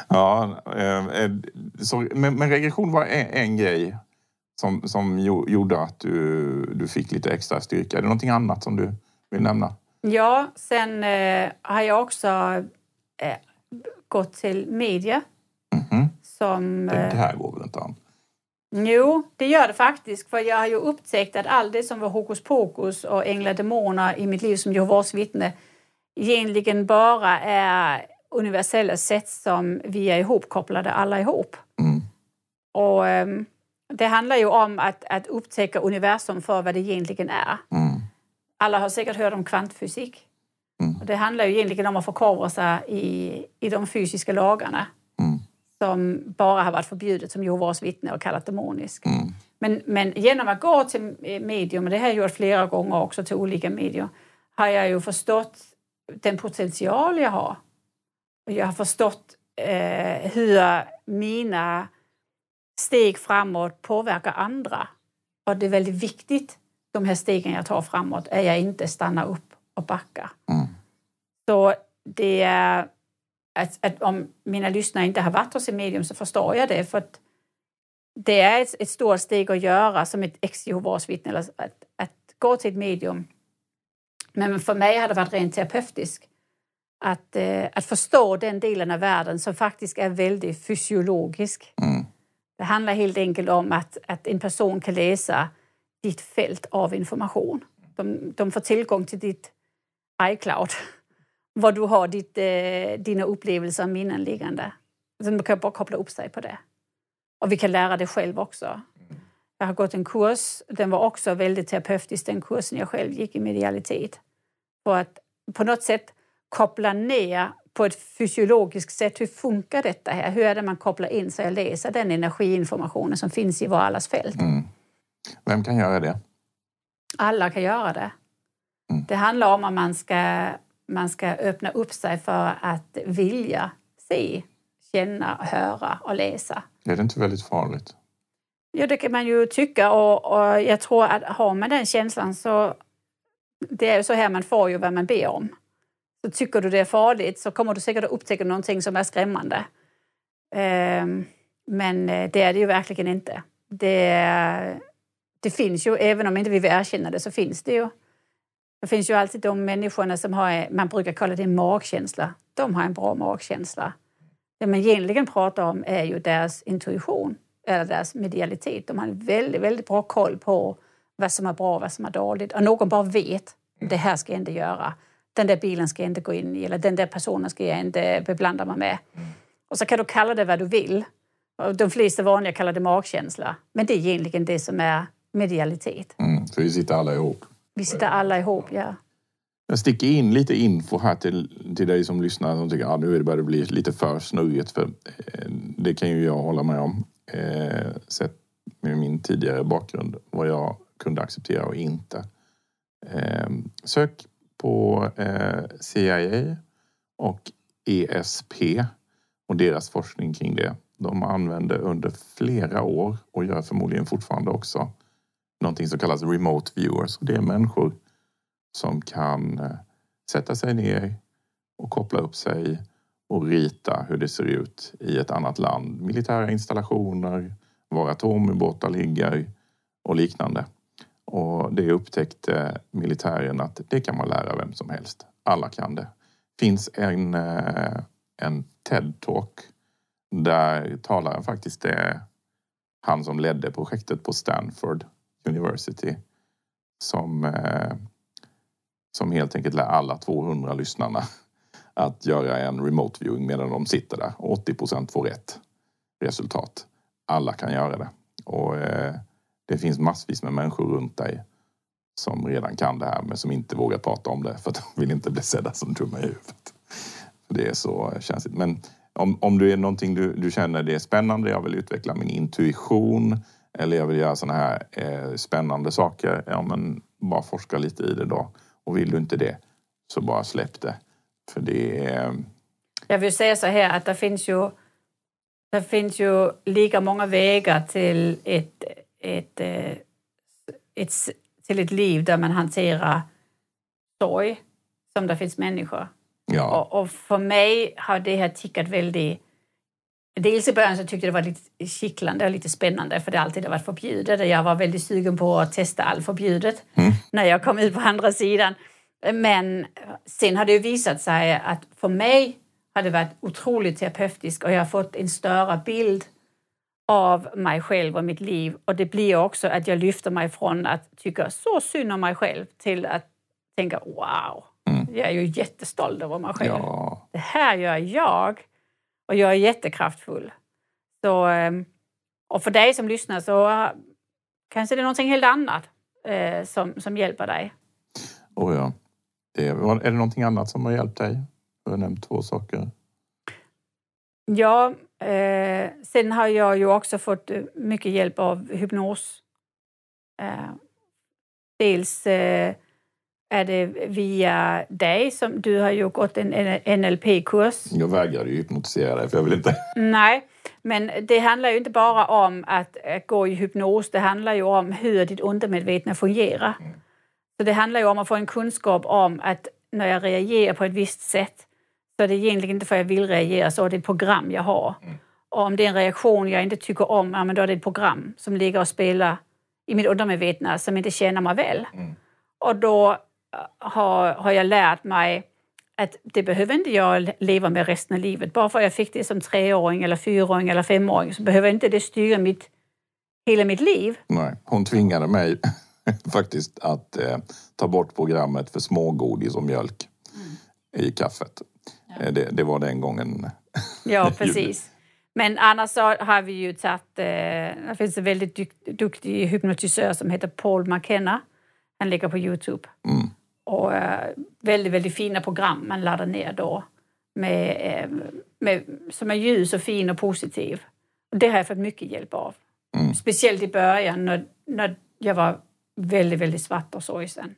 Ja eh, så, men, men regression var en, en grej som, som gjorde att du, du fick lite extra styrka. Är det någonting annat som du vill nämna? Ja, sen eh, har jag också eh, gått till media. Mm -hmm. Som, det, det här går väl inte an? Jo, det gör det faktiskt. För jag har ju upptäckt att allt det som var hokus pokus och änglar demoner i mitt liv som Jehovas vittne egentligen bara är universella sätt som vi är ihopkopplade alla ihop. Mm. Och um, det handlar ju om att, att upptäcka universum för vad det egentligen är. Mm. Alla har säkert hört om kvantfysik. Mm. Och det handlar ju egentligen om att förkovra sig i, i de fysiska lagarna mm. som bara har varit förbjudet som Jehovas vittne och kallat demonisk. Mm. Men, men genom att gå till medium, och det har jag gjort flera gånger också till olika medier, har jag ju förstått den potential jag har. Och jag har förstått eh, hur mina steg framåt påverkar andra. Och det är väldigt viktigt, de här stegen jag tar framåt, är jag inte stannar upp och backar. Mm. Så det är... Att, att, om mina lyssnare inte har varit hos en medium så förstår jag det. För att det är ett, ett stort steg att göra som ett ex-Jehovas vittne, att, att gå till ett medium men för mig har det varit rent terapeutiskt att, eh, att förstå den delen av världen som faktiskt är väldigt fysiologisk. Mm. Det handlar helt enkelt om att, att en person kan läsa ditt fält av information. De, de får tillgång till ditt iCloud, var du har ditt, eh, dina upplevelser och minnen liggande. Så de kan bara koppla upp sig på det. Och vi kan lära det själv också. Jag har gått en kurs, den var också väldigt terapeutisk, den kursen jag själv gick i medialitet. För att på något sätt koppla ner på ett fysiologiskt sätt. Hur funkar detta här? Hur är det man kopplar in sig och läser den energiinformationen som finns i vår allas fält? Mm. Vem kan göra det? Alla kan göra det. Mm. Det handlar om att man ska, man ska öppna upp sig för att vilja se, känna, höra och läsa. Är det inte väldigt farligt? Ja, det kan man ju tycka och, och jag tror att har man den känslan så det är ju så här man får ju vad man ber om. Så tycker du det är farligt så kommer du säkert att upptäcka någonting som är skrämmande. Ehm, men eh, det är det ju verkligen inte. Det, det finns ju, även om inte vi vill erkänna det, så finns det ju. Det finns ju alltid de människorna som har, eh, man brukar kalla det magkänsla. De har en bra magkänsla. Det man egentligen pratar om är ju deras intuition eller deras medialitet. De har en väldigt, väldigt bra koll på vad som är bra och vad som är dåligt. Och någon bara vet, det här ska jag inte göra. Den där bilen ska jag inte gå in i eller den där personen ska jag inte beblanda mig med. Och så kan du kalla det vad du vill. De flesta vanliga kallar det magkänsla. Men det är egentligen det som är medialitet. Mm, för vi sitter alla ihop. Vi sitter alla ihop, ja. Jag sticker in lite info här till, till dig som lyssnar som tycker att ah, nu är det börjar bli lite för snurrigt. För, eh, det kan ju jag hålla med om. Eh, sett med min tidigare bakgrund vad jag kunde acceptera och inte. Eh, sök på eh, CIA och ESP och deras forskning kring det. De använde under flera år och gör förmodligen fortfarande också någonting som kallas remote viewers. Det är människor som kan eh, sätta sig ner och koppla upp sig och rita hur det ser ut i ett annat land. Militära installationer, var atomubåtar ligger och liknande. Och det upptäckte militären att det kan man lära vem som helst. Alla kan det. finns en, eh, en TED-talk där talaren faktiskt är han som ledde projektet på Stanford University som, eh, som helt enkelt lär alla 200 lyssnarna att göra en remote viewing medan de sitter där. 80 procent får rätt resultat. Alla kan göra det. Och eh, det finns massvis med människor runt dig som redan kan det här men som inte vågar prata om det för att de vill inte bli sedda som dumma i huvudet. Det är så känsligt. Men om, om du är någonting du, du känner det är spännande, jag vill utveckla min intuition eller jag vill göra sådana här eh, spännande saker, ja men bara forska lite i det då. Och vill du inte det, så bara släpp det. För det är... Eh, jag vill säga så här att det finns ju, det finns ju lika många vägar till ett, ett, eh, ett, till ett liv där man hanterar sorg som det finns människor. Ja. Och, och, för mig har det här tickat väldigt... Dels i början så tyckte jag det var lite kittlande och lite spännande för det alltid har varit förbjudet. Jag var väldigt sugen på att testa allt förbjudet mm. när jag kom ut på andra sidan. Men sen har det ju visat sig att för mig har det varit otroligt terapeutiskt och jag har fått en större bild av mig själv och mitt liv. Och det blir också att jag lyfter mig från att tycka så synd om mig själv till att tänka wow, mm. jag är ju jättestolt över mig själv. Ja. Det här gör jag och jag är jättekraftfull. Så, ehm, och för dig som lyssnar så kanske det är någonting helt annat eh, som, som hjälper dig. Oh ja. Det är, är det någonting annat som har hjälpt dig? Du har nämnt två saker. Ja, eh, sen har jag ju också fått eh, mycket hjälp av hypnos. Eh, dels eh, är det via dig som du har ju gått en NLP-kurs. Jag vägrade ju hypnotisera dig för jag vill inte. Nej, men det handlar ju inte bara om att gå i hypnos. Det handlar ju om hur ditt undermedvetna fungerar. Mm. Så det handlar ju om att få en kunskap om att när jag reagerar på ett visst sätt så är det egentligen inte för att jag vill reagera, så är det ett program jag har. Mm. Och om det är en reaktion jag inte tycker om, ja, men då är det ett program som ligger och spelar i mitt undermedvetna som inte känner mig väl. Mm. Och då äh, har, har jag lärt mig att det behöver inte jag leva med resten av livet. Bara för att jag fick det som treåring, eller fyraåring eller femåring så behöver inte det styra mitt, hela mitt liv. Nej, hon tvingade mig faktiskt att eh, ta bort programmet för smågodis och mjölk mm. i kaffet. Ja. Eh, det, det, var den gången. Ja, precis. Men annars så har vi ju tagit... Eh, det finns en väldigt duktig hypnotisör som heter Paul McKenna. Han ligger på Youtube. Mm. Och eh, väldigt, väldigt fina program man laddar ner då. med, eh, med, som är ljus och fin och positiv. Och det har jag fått mycket hjälp av. Mm. Speciellt i början när, när jag var väldigt, väldigt svart och sorgsen.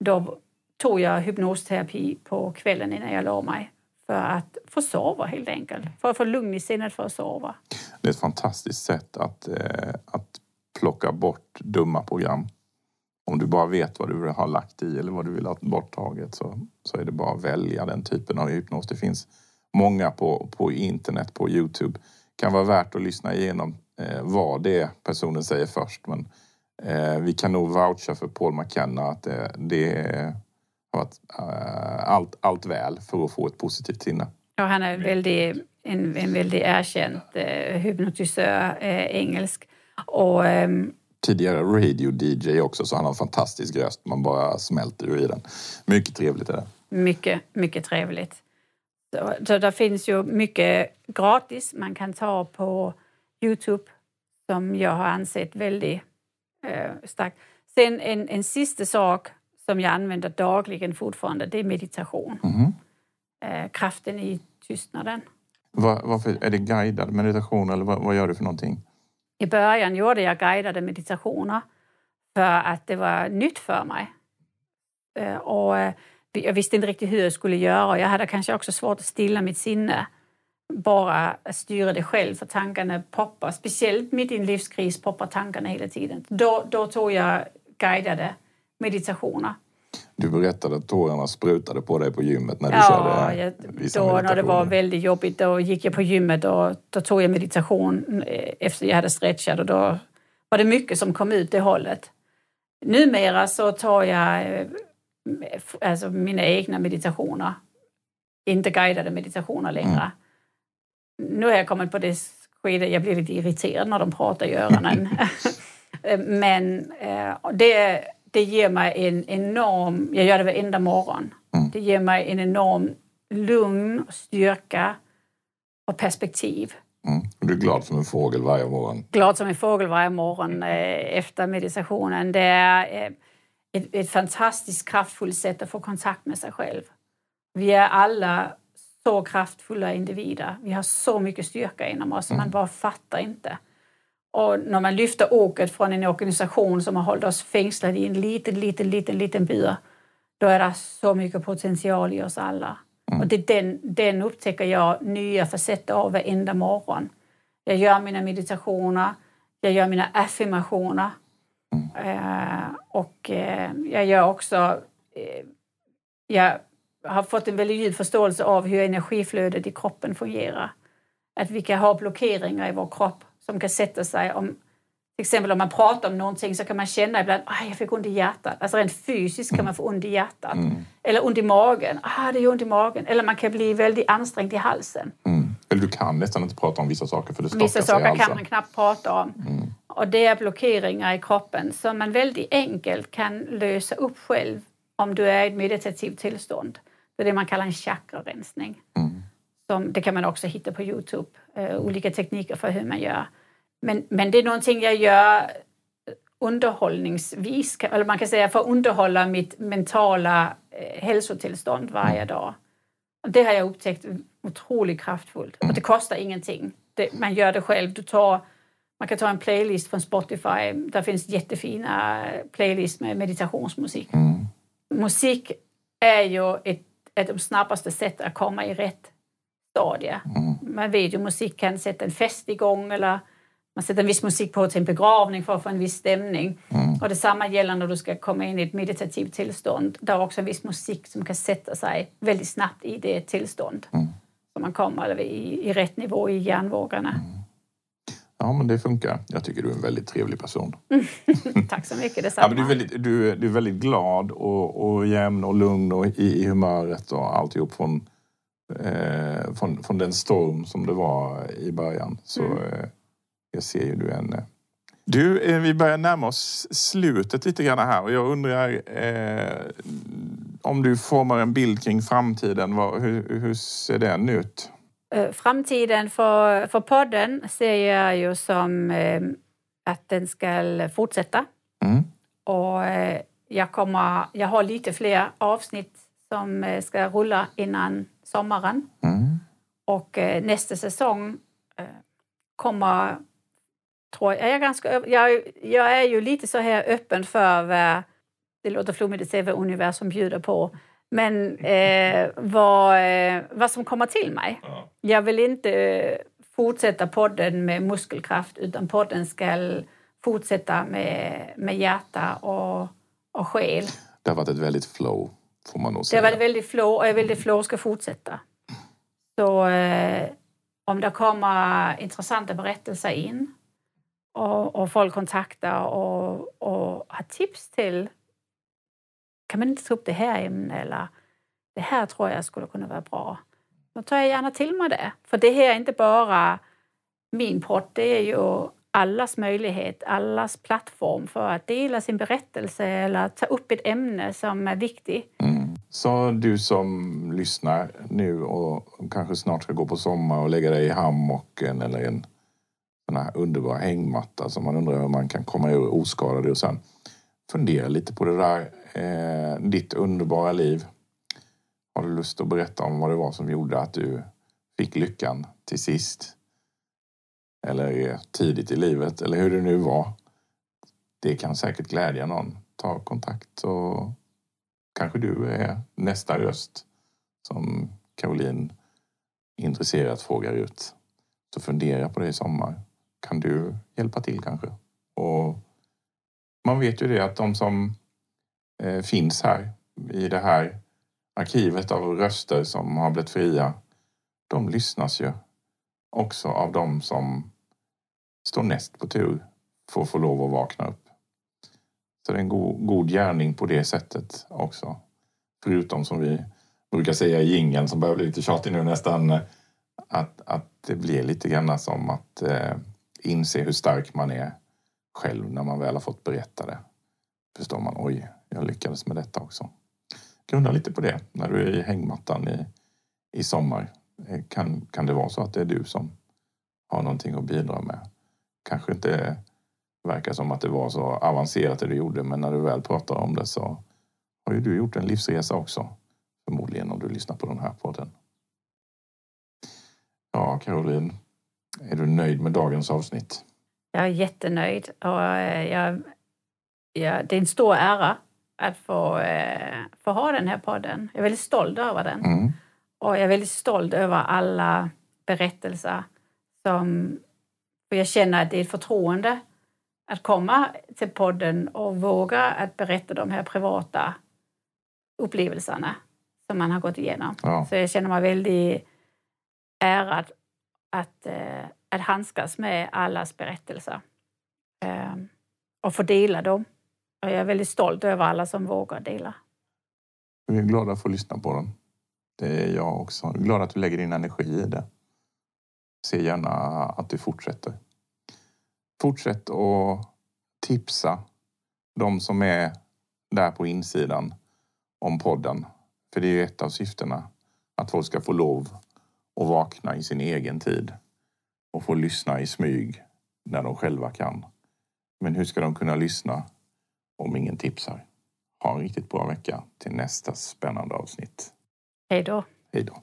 Då tog jag hypnosterapi på kvällen innan jag la mig för att få sova helt enkelt. För att få lugn i sinnet för att sova. Det är ett fantastiskt sätt att, eh, att plocka bort dumma program. Om du bara vet vad du vill ha lagt i eller vad du vill ha borttaget så, så är det bara att välja den typen av hypnos. Det finns många på, på internet, på Youtube. Det kan vara värt att lyssna igenom eh, vad det är personen säger först. Men eh, vi kan nog voucha för Paul McKenna att eh, det, det har varit eh, allt, allt väl för att få ett positivt sinne. Ja, han är väldigt, en, en väldigt erkänd eh, hypnotisör, eh, engelsk. Och, ehm, Tidigare radio-DJ också så han har en fantastisk röst. Man bara smälter ur i den. Mycket trevligt är det. mycket, mycket trevligt. Så, så det finns ju mycket gratis man kan ta på Youtube som jag har ansett väldigt eh, starkt. Sen en, en sista sak som jag använder dagligen fortfarande, det är meditation. Eh, kraften i tystnaden. Va- varför, är det guidad meditation eller vad, vad gör du för någonting? I början gjorde jag guidade meditationer för att det var nytt för mig. Eh, Och eh, jag visste inte riktigt hur jag skulle göra. Jag hade kanske också svårt att stilla mitt sinne. Bara styra det själv, för tankarna poppar. Speciellt mitt i en livskris poppar tankarna hela tiden. Då, då tog jag guidade meditationer. Du berättade att tårarna sprutade på dig på gymmet när du Ja, körde jag, då när det var väldigt jobbigt då gick jag på gymmet och då tog jag meditation eh, efter jag hade stretchat och då var det mycket som kom ut det hållet. Numera så tar jag eh, alltså mina egna meditationer, inte guidade meditationer längre. Nu har jag kommit på det skede, jag blir lite irriterad när de pratar i öronen. Men eh, det, det ger mig en enorm, jag gör det varenda morgon. Mm. Det ger mig en enorm lugn, styrka och perspektiv. Mm. Du är glad som en fågel varje morgon. Glad som en fågel varje morgon eh, efter meditationen. Det är eh, ett, ett fantastiskt kraftfullt sätt att få kontakt med sig själv. Vi är alla så kraftfulla individer. Vi har så mycket styrka inom oss, man bara fattar inte. Och när man lyfter åket från en organisation som har hållit oss fängslade i en liten, liten, liten, liten bur, då är det så mycket potential i oss alla. Och det den, den upptäcker jag nya facetter av varenda morgon. Jag gör mina meditationer, jag gör mina affirmationer. Eh, och eh, jag gör också... Eh, jag har fått en väldigt djup förståelse av hur energiflödet i kroppen fungerar. Att vi kan ha blockeringar i vår kropp som kan sätta sig om till exempel om man pratar om någonting så kan man känna ibland att jag fick ont i hjärtat. Alltså rent fysiskt kan man få ont i hjärtat. Eller ont i magen. Ah, det gör ont i magen. Eller man kan bli väldigt ansträngd i halsen. Mm. Eller du kan nästan inte prata om vissa saker för det stockar Vissa saker kan man knappt prata om. Och det är blockeringar i kroppen som man väldigt enkelt kan lösa upp själv om du är i ett meditativt tillstånd. Det är det man kallar en chakrarensning. Mm. Som, det kan man också hitta på Youtube. Eh, olika tekniker för hur man gör. Men, men det är någonting jag gör underhållningsvis, kan- eller man kan säga för att underhålla mitt mentala eh, hälsotillstånd varje dag. Och det har jag upptäckt otroligt kraftfullt. Och det kostar ingenting. Det, man gör det själv. Du tar, man kan ta en playlist från Spotify. Där finns jättefina playlists med meditationsmusik. Mm. Musik är ju ett, ett av de snabbaste sätten att komma i rätt stadie. Mm. Man vet ju musik kan sätta en fest igång eller man sätter en viss musik på till en begravning för att få en viss stämning. Mm. Och detsamma gäller när du ska komma in i ett meditativt tillstånd. Det är också en viss musik som kan sätta sig väldigt snabbt i det tillstånd. Mm. Så man kommer i, i rätt nivå i hjärnvågorna. Ja, men det funkar. Jag tycker du är en väldigt trevlig person. Tack så mycket, Ja, detsamma. men du, är väldigt, du, du är väldigt glad och, och jämn och lugn och i, i humöret och alltihop från, eh, från, från den storm som det var i början. Så Mm. Jag ser ju du en... eh, Du, eh, vi börjar närma oss slutet lite grann här och jag undrar eh, om du formar en bild kring framtiden. Vad, hur, hur ser den ut? Eh, Framtiden för, för podden ser jag ju som eh, att den ska fortsätta. Mm. Och eh, jag, kommer, jag har lite fler avsnitt som ska rulla innan sommaren. Mm. Och nästa säsong kommer, tror jag, jag är ganska jag, jag är ju lite så här öppen för vad, det låter flummigt att säga vad universum bjuder på, men eh, vad, eh, vad som kommer till mig. Jag vill inte eh, fortsätta podden med muskelkraft utan podden ska fortsätta med, med hjärta och, och själ. Det har varit ett väldigt flow, får man nog Det säga. var väldigt flow och jag vill det flow ska fortsätta. Så eh, om det kommer intressanta berättelser in och, och folk kontaktar och, och har tips till kan man inte ta upp det här ämnet eller det här tror jag skulle kunna vara bra. Då tar jag gärna till mig det. För det här är inte bara min podd, det är ju allas möjlighet, allas plattform för att dela sin berättelse eller ta upp ett ämne som är viktigt. Mm. Så du som lyssnar nu och kanske snart ska gå på sommar och lägga dig i hammocken eller en den här underbara hängmatta som man undrar hur man kan komma ur oskadad och sen fundera lite på det där, eh, ditt underbara liv. Har du lust att berätta om vad det var som gjorde att du fick lyckan till sist? Eller tidigt i livet, eller hur det nu var. Det kan säkert glädja någon. Ta kontakt och kanske du är nästa röst som Caroline intresserat frågar ut. Så fundera på det i sommar. Kan du hjälpa till kanske? Och man vet ju det att de som eh, finns här i det här arkivet av röster som har blivit fria, de lyssnas ju också av de som står näst på tur för att få lov att vakna upp. Så det är en god, god gärning på det sättet också. Förutom som vi brukar säga i jingeln som börjar bli lite tjatig nu nästan. Eh, att, att det blir lite grann som att eh, inse hur stark man är själv när man väl har fått berätta det. Förstår man, oj, jag lyckades med detta också. Grunda lite på det när du är i hängmattan i, i sommar. Eh, kan, kan det vara så att det är du som har någonting att bidra med? Kanske inte verkar som att det var så avancerat det du gjorde men när du väl pratar om det så har ju du gjort en livsresa också. Förmodligen om du lyssnar på den här podden. Ja, Caroline. Är du nöjd med dagens avsnitt? Jag är jättenöjd och eh, jag, jag, det är en stor ära att få, eh, få ha den här podden. Jag är väldigt stolt över den. Mm. Och jag är väldigt stolt över alla berättelser som... För jag känner att det är ett förtroende att komma till podden och våga att berätta de här privata upplevelserna som man har gått igenom. Ja. Så jag känner mig väldigt ärad att, eh, att handskas med allas berättelser eh, och få dela dem. Och jag är väldigt stolt över alla som vågar dela. Vi är glada att få lyssna på dem. Det är jag också. Jag är glad att du lägger din energi i det. Se gärna att du fortsätter. Fortsätt att tipsa de som är där på insidan om podden. För det är ju ett av syftena. Att folk ska få lov att vakna i sin egen tid och få lyssna i smyg när de själva kan. Men hur ska de kunna lyssna om ingen tipsar? Ha en riktigt bra vecka till nästa spännande avsnitt. Hej då! Hej då.